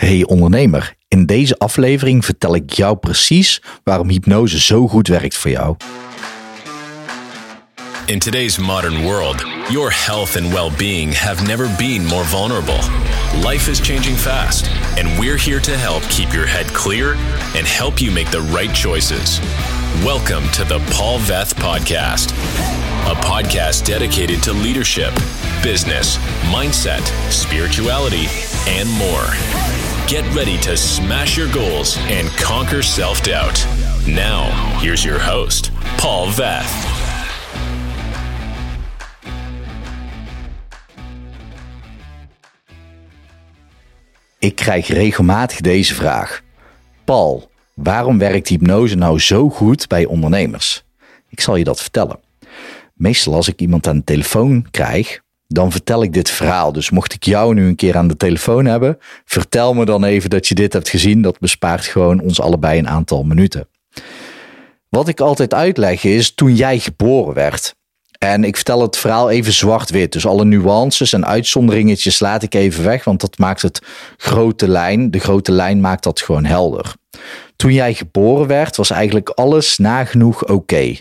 Hey ondernemer, in deze aflevering vertel ik jou precies waarom hypnose zo goed werkt voor jou. In today's modern world, your health and well being have never been more vulnerable. Life is changing fast, and we're here to help keep your head clear and help you make the right choices. Welcome to the Paul Veth Podcast, a podcast dedicated to leadership, business, mindset, spirituality, and more. Get ready to smash your goals and conquer self doubt. Now, here's your host, Paul Veth. Ik krijg regelmatig deze vraag. Paul, waarom werkt hypnose nou zo goed bij ondernemers? Ik zal je dat vertellen. Meestal als ik iemand aan de telefoon krijg, dan vertel ik dit verhaal. Dus mocht ik jou nu een keer aan de telefoon hebben, vertel me dan even dat je dit hebt gezien. Dat bespaart gewoon ons allebei een aantal minuten. Wat ik altijd uitleg is toen jij geboren werd. En ik vertel het verhaal even zwart-wit. Dus alle nuances en uitzonderingetjes laat ik even weg, want dat maakt het grote lijn. De grote lijn maakt dat gewoon helder. Toen jij geboren werd, was eigenlijk alles nagenoeg oké.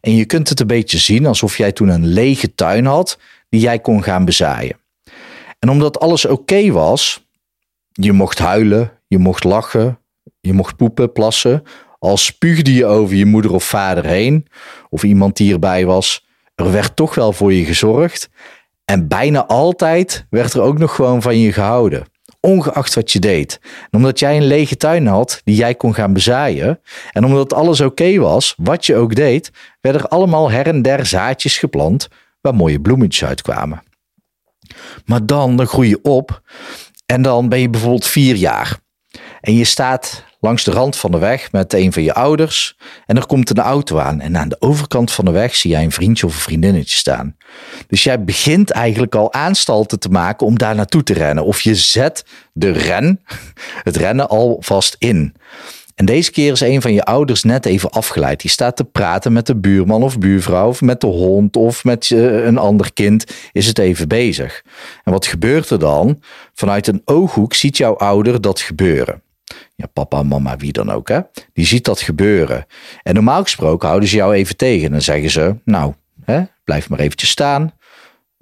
En je kunt het een beetje zien alsof jij toen een lege tuin had die jij kon gaan bezaaien. En omdat alles oké was, je mocht huilen, je mocht lachen, je mocht poepen, plassen, al spuugde je over je moeder of vader heen, of iemand die erbij was, er werd toch wel voor je gezorgd. En bijna altijd werd er ook nog gewoon van je gehouden. Ongeacht wat je deed. En omdat jij een lege tuin had die jij kon gaan bezaaien. En omdat alles oké was, wat je ook deed, werden er allemaal her en der zaadjes geplant waar mooie bloemetjes uitkwamen. Maar dan, groei je op en dan ben je bijvoorbeeld vier jaar. En je staat langs de rand van de weg met een van je ouders. En er komt een auto aan. En aan de overkant van de weg zie jij een vriendje of een vriendinnetje staan. Dus jij begint eigenlijk al aanstalten te maken om daar naartoe te rennen. Of je zet de ren, het rennen alvast in. En deze keer is een van je ouders net even afgeleid. Die staat te praten met de buurman of buurvrouw of met de hond of met eh, een ander kind. Is het even bezig. En wat gebeurt er dan? Vanuit een ooghoek ziet jouw ouder dat gebeuren. Ja, papa, mama, wie dan ook, hè? Die ziet dat gebeuren. En normaal gesproken houden ze jou even tegen. En zeggen ze, nou, hè, blijf maar eventjes staan.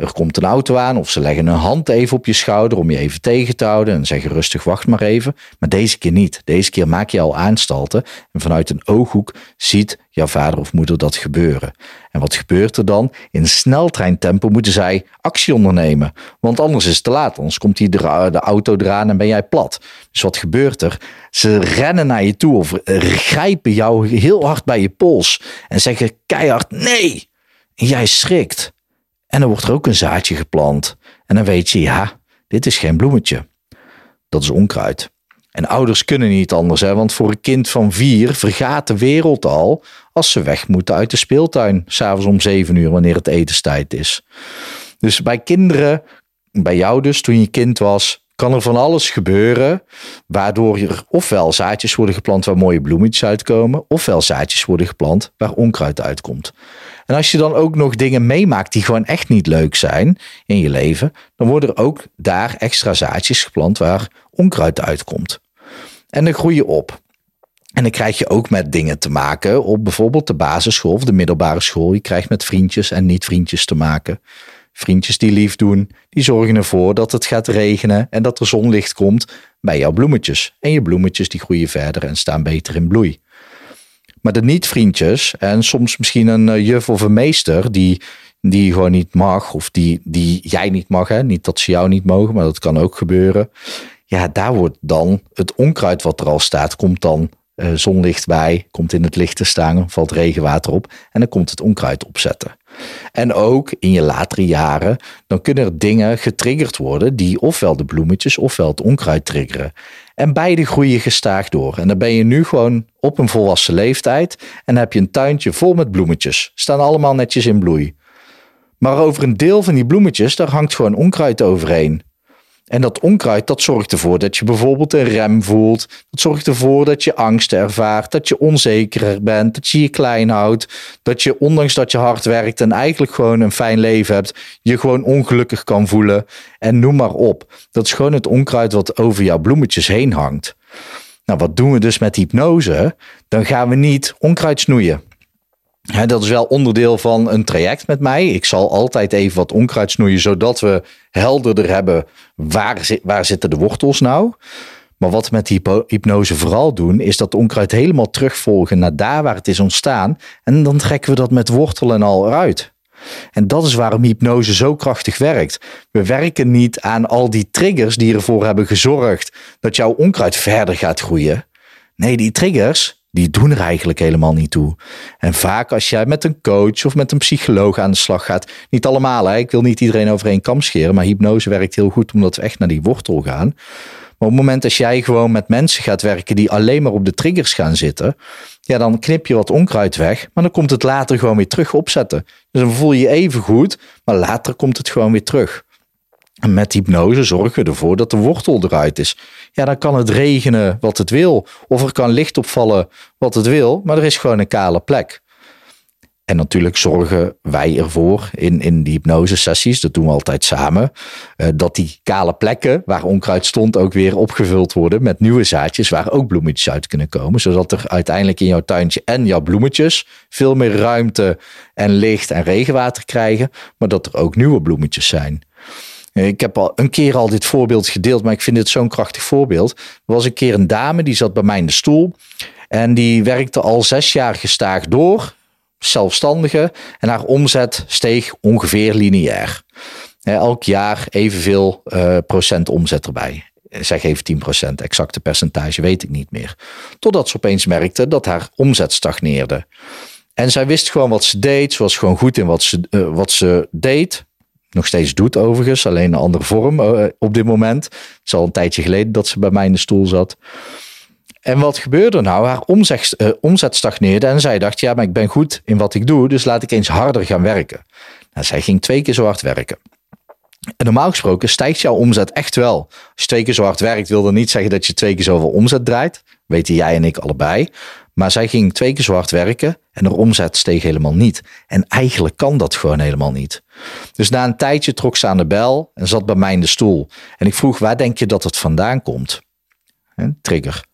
Er komt een auto aan of ze leggen een hand even op je schouder om je even tegen te houden en zeggen rustig wacht maar even. Maar deze keer niet. Deze keer maak je al aanstalten en vanuit een ooghoek ziet jouw vader of moeder dat gebeuren. En wat gebeurt er dan? In sneltreintempo moeten zij actie ondernemen. Want anders is het te laat. Anders komt die de auto eraan en ben jij plat. Dus wat gebeurt er? Ze rennen naar je toe of grijpen jou heel hard bij je pols en zeggen keihard nee. En jij schrikt. En dan wordt er ook een zaadje geplant. En dan weet je, ja, dit is geen bloemetje. Dat is onkruid. En ouders kunnen niet anders, hè, want voor een kind van vier vergaat de wereld al als ze weg moeten uit de speeltuin, s'avonds om zeven uur, wanneer het etenstijd is. Dus bij kinderen, bij jou dus, toen je kind was, kan er van alles gebeuren, waardoor er ofwel zaadjes worden geplant waar mooie bloemetjes uitkomen, ofwel zaadjes worden geplant waar onkruid uitkomt. En als je dan ook nog dingen meemaakt die gewoon echt niet leuk zijn in je leven, dan worden er ook daar extra zaadjes geplant waar onkruid uitkomt. En dan groei je op. En dan krijg je ook met dingen te maken op bijvoorbeeld de basisschool of de middelbare school. Je krijgt met vriendjes en niet-vriendjes te maken. Vriendjes die lief doen, die zorgen ervoor dat het gaat regenen en dat er zonlicht komt bij jouw bloemetjes. En je bloemetjes die groeien verder en staan beter in bloei. Maar de niet-vriendjes en soms misschien een eh, juf of een meester die, die gewoon niet mag of die, die jij niet mag. Hè? Niet dat ze jou niet mogen, maar dat kan ook gebeuren. Ja, daar wordt dan het onkruid wat er al staat, komt dan uh, zonlicht bij, komt in het licht te staan, valt regenwater op en dan komt het onkruid opzetten. En ook in je latere jaren, dan kunnen er dingen getriggerd worden die ofwel de bloemetjes ofwel het onkruid triggeren. En beide groeien gestaag door. En dan ben je nu gewoon op een volwassen leeftijd en heb je een tuintje vol met bloemetjes. Staan allemaal netjes in bloei. Maar over een deel van die bloemetjes, daar hangt gewoon onkruid overheen. En dat onkruid, dat zorgt ervoor dat je bijvoorbeeld een rem voelt. Dat zorgt ervoor dat je angst ervaart, dat je onzeker bent, dat je je klein houdt. Dat je, ondanks dat je hard werkt en eigenlijk gewoon een fijn leven hebt, je gewoon ongelukkig kan voelen. En noem maar op. Dat is gewoon het onkruid wat over jouw bloemetjes heen hangt. Nou, wat doen we dus met hypnose? Dan gaan we niet onkruid snoeien dat is wel onderdeel van een traject met mij. Ik zal altijd even wat onkruid snoeien, zodat we helderder hebben waar, waar zitten de wortels nou. Maar wat we met hypnose vooral doen, is dat onkruid helemaal terugvolgen naar daar waar het is ontstaan. En dan trekken we dat met wortel en al eruit. En dat is waarom hypnose zo krachtig werkt. We werken niet aan al die triggers die ervoor hebben gezorgd dat jouw onkruid verder gaat groeien. Nee, die triggers, die doen er eigenlijk helemaal niet toe. En vaak als jij met een coach of met een psycholoog aan de slag gaat, niet allemaal, hè? ik wil niet iedereen over één kam scheren, maar hypnose werkt heel goed omdat we echt naar die wortel gaan. Maar op het moment dat jij gewoon met mensen gaat werken die alleen maar op de triggers gaan zitten, ja, dan knip je wat onkruid weg, maar dan komt het later gewoon weer terug opzetten. Dus dan voel je je even goed, maar later komt het gewoon weer terug. En met hypnose zorgen we ervoor dat de wortel eruit is. Ja, dan kan het regenen wat het wil. Of er kan licht opvallen wat het wil. Maar er is gewoon een kale plek. En natuurlijk zorgen wij ervoor in, in die hypnose-sessies, dat doen we altijd samen, eh, dat die kale plekken waar onkruid stond ook weer opgevuld worden met nieuwe zaadjes waar ook bloemetjes uit kunnen komen. Zodat er uiteindelijk in jouw tuintje en jouw bloemetjes veel meer ruimte en licht en regenwater krijgen, maar dat er ook nieuwe bloemetjes zijn. Ik heb al een keer al dit voorbeeld gedeeld, maar ik vind het zo'n krachtig voorbeeld. Er was een keer een dame die zat bij mij in de stoel. En die werkte al zes jaar gestaag door, zelfstandige. En haar omzet steeg ongeveer lineair. Elk jaar evenveel uh, procent omzet erbij. Zeg even 10 procent, exacte percentage weet ik niet meer. Totdat ze opeens merkte dat haar omzet stagneerde. En zij wist gewoon wat ze deed. Ze was gewoon goed in wat ze, wat ze deed nog steeds doet overigens, alleen een andere vorm uh, op dit moment. Het is al een tijdje geleden dat ze bij mij in de stoel zat. En wat gebeurde nou? Haar omzet, uh, omzet stagneerde en zij dacht, ja, maar ik ben goed in wat ik doe, dus laat ik eens harder gaan werken. Nou, zij ging twee keer zo hard werken. En normaal gesproken stijgt jouw omzet echt wel. Als je twee keer zo hard werkt, wil dat niet zeggen dat je twee keer zoveel omzet draait. Weten jij en ik allebei. Maar zij ging twee keer zo hard werken en haar omzet steeg helemaal niet. En eigenlijk kan dat gewoon helemaal niet. Dus na een tijdje trok ze aan de bel en zat bij mij in de stoel. En ik vroeg, waar denk je dat het vandaan komt? trigger.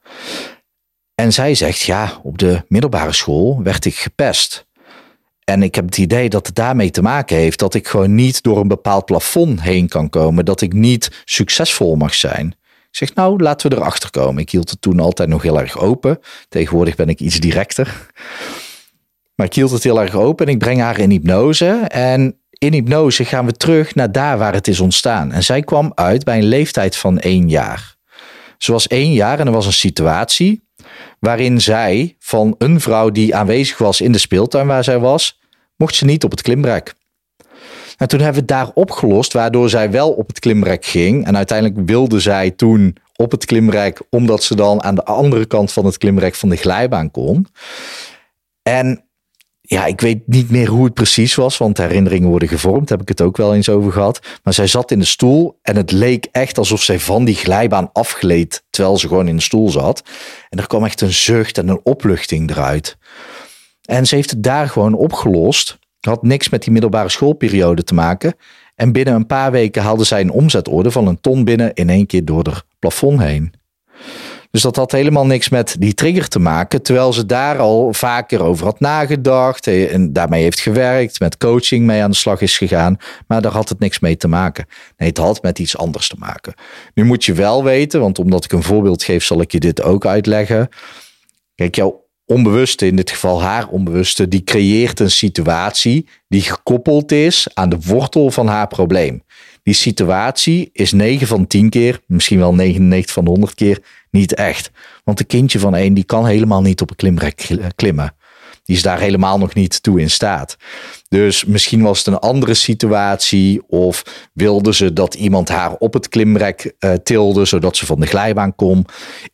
En zij zegt, ja, op de middelbare school werd ik gepest. En ik heb het idee dat het daarmee te maken heeft dat ik gewoon niet door een bepaald plafond heen kan komen. Dat ik niet succesvol mag zijn. Zeg, nou, laten we erachter komen. Ik hield het toen altijd nog heel erg open. Tegenwoordig ben ik iets directer. Maar ik hield het heel erg open en ik breng haar in hypnose. En in hypnose gaan we terug naar daar waar het is ontstaan. En zij kwam uit bij een leeftijd van één jaar. Ze was één jaar en er was een situatie waarin zij van een vrouw die aanwezig was in de speeltuin waar zij was, mocht ze niet op het klimrek. En toen hebben we het daar opgelost, waardoor zij wel op het klimrek ging. En uiteindelijk wilde zij toen op het klimrek, omdat ze dan aan de andere kant van het klimrek van de glijbaan kon. En ja, ik weet niet meer hoe het precies was, want herinneringen worden gevormd. Heb ik het ook wel eens over gehad. Maar zij zat in de stoel en het leek echt alsof zij van die glijbaan afgleed terwijl ze gewoon in de stoel zat. En er kwam echt een zucht en een opluchting eruit. En ze heeft het daar gewoon opgelost. Had niks met die middelbare schoolperiode te maken. En binnen een paar weken haalde zij een omzetorde van een ton binnen in één keer door het plafond heen. Dus dat had helemaal niks met die trigger te maken. Terwijl ze daar al vaker over had nagedacht. En daarmee heeft gewerkt. Met coaching mee aan de slag is gegaan. Maar daar had het niks mee te maken. Nee, het had met iets anders te maken. Nu moet je wel weten, want omdat ik een voorbeeld geef, zal ik je dit ook uitleggen. Kijk, jouw onbewuste, in dit geval haar onbewuste, die creëert een situatie die gekoppeld is aan de wortel van haar probleem. Die situatie is 9 van 10 keer, misschien wel 99 van de 100 keer, niet echt. Want een kindje van één, die kan helemaal niet op een klimrek klimmen. Die is daar helemaal nog niet toe in staat. Dus misschien was het een andere situatie. Of wilde ze dat iemand haar op het klimrek uh, tilde, zodat ze van de glijbaan kon.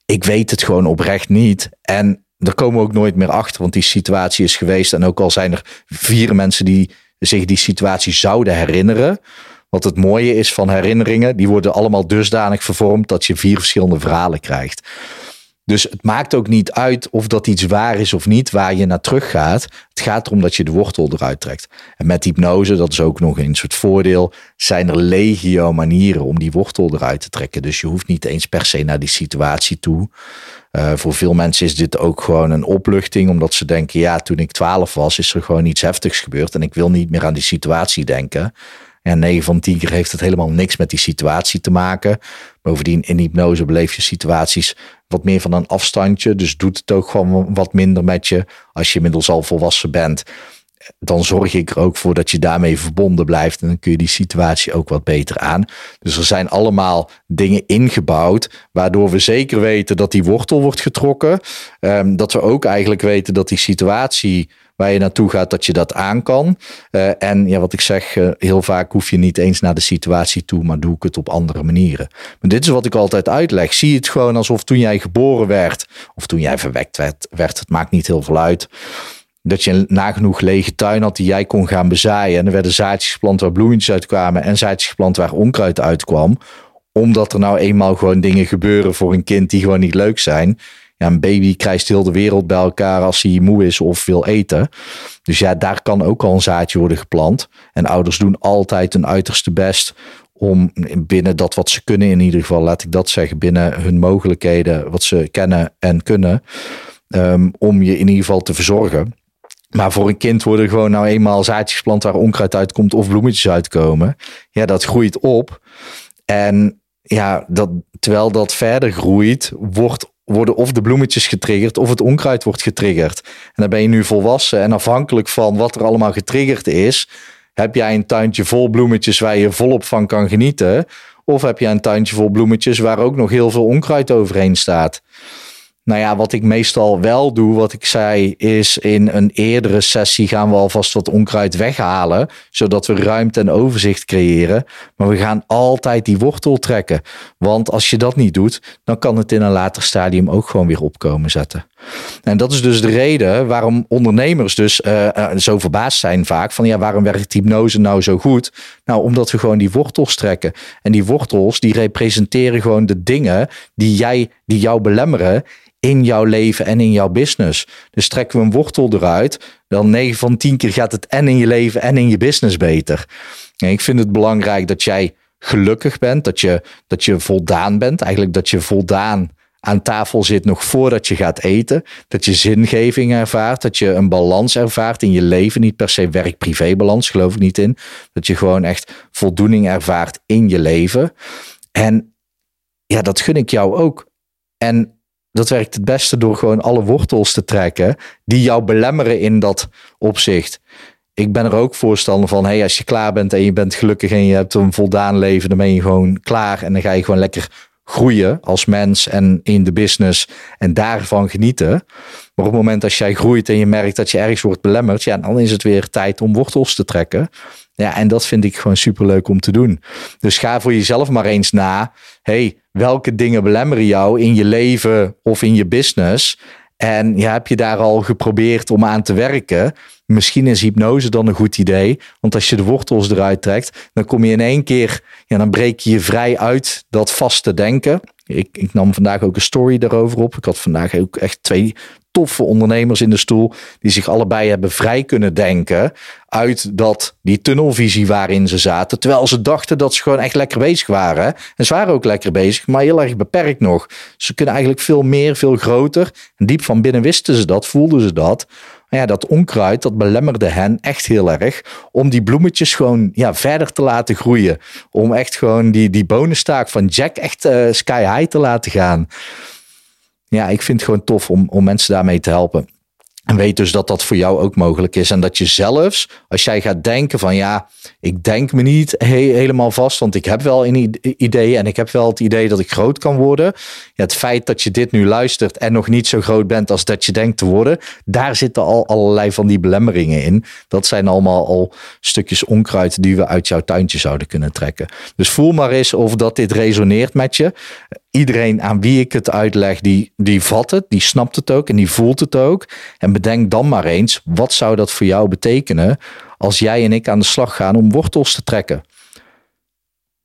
Ik weet het gewoon oprecht niet. En daar komen we ook nooit meer achter, want die situatie is geweest. En ook al zijn er vier mensen die zich die situatie zouden herinneren. Wat het mooie is van herinneringen, die worden allemaal dusdanig vervormd dat je vier verschillende verhalen krijgt. Dus het maakt ook niet uit of dat iets waar is of niet, waar je naar terug gaat. Het gaat erom dat je de wortel eruit trekt. En met hypnose, dat is ook nog een soort voordeel, zijn er legio manieren om die wortel eruit te trekken. Dus je hoeft niet eens per se naar die situatie toe. Uh, voor veel mensen is dit ook gewoon een opluchting, omdat ze denken, ja, toen ik 12 was, is er gewoon iets heftigs gebeurd en ik wil niet meer aan die situatie denken. En 9 van 10 keer heeft het helemaal niks met die situatie te maken. Bovendien, in hypnose beleef je situaties wat meer van een afstandje. Dus doet het ook gewoon wat minder met je. Als je inmiddels al volwassen bent, dan zorg ik er ook voor dat je daarmee verbonden blijft. En dan kun je die situatie ook wat beter aan. Dus er zijn allemaal dingen ingebouwd. Waardoor we zeker weten dat die wortel wordt getrokken. Um, dat we ook eigenlijk weten dat die situatie waar je naartoe gaat, dat je dat aan kan. Uh, en ja, wat ik zeg, uh, heel vaak hoef je niet eens naar de situatie toe, maar doe ik het op andere manieren. Maar dit is wat ik altijd uitleg. Zie het gewoon alsof toen jij geboren werd, of toen jij verwekt werd, werd het maakt niet heel veel uit. Dat je een nagenoeg lege tuin had die jij kon gaan bezaaien. En er werden zaadjes geplant waar bloemetjes uitkwamen en zaadjes geplant waar onkruid uitkwam. Omdat er nou eenmaal gewoon dingen gebeuren voor een kind die gewoon niet leuk zijn ja, een baby krijgt heel de wereld bij elkaar als hij moe is of wil eten. Dus ja, daar kan ook al een zaadje worden geplant. En ouders doen altijd hun uiterste best om binnen dat wat ze kunnen, in ieder geval, laat ik dat zeggen, binnen hun mogelijkheden, wat ze kennen en kunnen, um, om je in ieder geval te verzorgen. Maar voor een kind worden gewoon nou eenmaal zaadjes geplant waar onkruid uitkomt of bloemetjes uitkomen. Ja, dat groeit op. En ja, dat, terwijl dat verder groeit, wordt worden of de bloemetjes getriggerd of het onkruid wordt getriggerd. En dan ben je nu volwassen en afhankelijk van wat er allemaal getriggerd is, heb jij een tuintje vol bloemetjes waar je volop van kan genieten. Of heb je een tuintje vol bloemetjes waar ook nog heel veel onkruid overheen staat. Nou ja, wat ik meestal wel doe, wat ik zei, is in een eerdere sessie gaan we alvast wat onkruid weghalen, zodat we ruimte en overzicht creëren. Maar we gaan altijd die wortel trekken. Want als je dat niet doet, dan kan het in een later stadium ook gewoon weer opkomen zetten. En dat is dus de reden waarom ondernemers dus uh, zo verbaasd zijn vaak van ja, waarom werkt hypnose nou zo goed? Nou, omdat we gewoon die wortels trekken. En die wortels, die representeren gewoon de dingen die jij, die jou belemmeren in jouw leven en in jouw business. Dus trekken we een wortel eruit, dan 9 van 10 keer gaat het en in je leven en in je business beter. En ik vind het belangrijk dat jij gelukkig bent, dat je, dat je voldaan bent. Eigenlijk dat je voldaan aan tafel zit nog voordat je gaat eten. Dat je zingeving ervaart, dat je een balans ervaart in je leven. Niet per se werk-privé balans, geloof ik niet in. Dat je gewoon echt voldoening ervaart in je leven. En ja, dat gun ik jou ook. En dat werkt het beste door gewoon alle wortels te trekken die jou belemmeren in dat opzicht. Ik ben er ook voorstander van, hey, als je klaar bent en je bent gelukkig en je hebt een voldaan leven, dan ben je gewoon klaar en dan ga je gewoon lekker groeien als mens en in de business en daarvan genieten. Maar op het moment als jij groeit en je merkt dat je ergens wordt belemmerd, ja, dan is het weer tijd om wortels te trekken. Ja, en dat vind ik gewoon superleuk om te doen. Dus ga voor jezelf maar eens na. hey, welke dingen belemmeren jou in je leven of in je business? En ja, heb je daar al geprobeerd om aan te werken? Misschien is hypnose dan een goed idee. Want als je de wortels eruit trekt, dan kom je in één keer, ja, dan breek je je vrij uit dat vaste denken. Ik, ik nam vandaag ook een story daarover op. Ik had vandaag ook echt twee toffe ondernemers in de stoel. Die zich allebei hebben vrij kunnen denken uit dat, die tunnelvisie waarin ze zaten. Terwijl ze dachten dat ze gewoon echt lekker bezig waren. En ze waren ook lekker bezig, maar heel erg beperkt nog. Ze kunnen eigenlijk veel meer, veel groter. En diep van binnen wisten ze dat, voelden ze dat. Maar ja, dat onkruid, dat belemmerde hen echt heel erg om die bloemetjes gewoon ja, verder te laten groeien. Om echt gewoon die, die bonenstaak van Jack echt uh, sky high te laten gaan ja, ik vind het gewoon tof om, om mensen daarmee te helpen. En weet dus dat dat voor jou ook mogelijk is. En dat je zelfs, als jij gaat denken van ja, ik denk me niet helemaal vast, want ik heb wel een idee en ik heb wel het idee dat ik groot kan worden. Ja, het feit dat je dit nu luistert en nog niet zo groot bent als dat je denkt te worden, daar zitten al allerlei van die belemmeringen in. Dat zijn allemaal al stukjes onkruid die we uit jouw tuintje zouden kunnen trekken. Dus voel maar eens of dat dit resoneert met je iedereen aan wie ik het uitleg, die, die vat het, die snapt het ook en die voelt het ook. En bedenk dan maar eens, wat zou dat voor jou betekenen als jij en ik aan de slag gaan om wortels te trekken?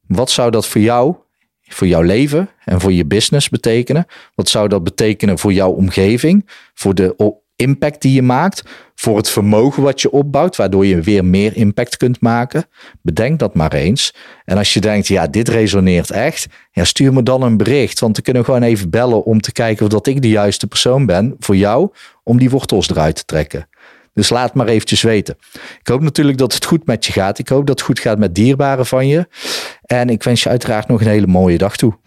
Wat zou dat voor jou, voor jouw leven en voor je business betekenen? Wat zou dat betekenen voor jouw omgeving, voor de impact die je maakt, voor het vermogen wat je opbouwt, waardoor je weer meer impact kunt maken? Bedenk dat maar eens. En als je denkt, ja, dit resoneert echt, ja, stuur me dan een bericht, want dan kunnen we gewoon even bellen om te kijken of dat ik de juiste persoon ben voor jou om die wortels eruit te trekken. Dus laat maar eventjes weten. Ik hoop natuurlijk dat het goed met je gaat. Ik hoop dat het goed gaat met dierbaren van je. En ik wens je uiteraard nog een hele mooie dag toe.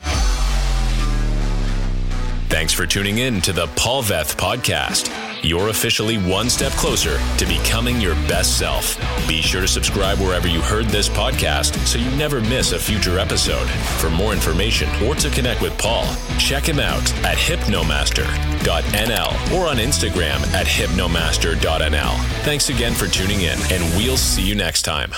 Thanks for tuning in to the Paul Veth podcast. You're officially one step closer to becoming your best self. Be sure to subscribe wherever you heard this podcast so you never miss a future episode. For more information or to connect with Paul, check him out at hypnomaster.nl or on Instagram at hypnomaster.nl. Thanks again for tuning in, and we'll see you next time.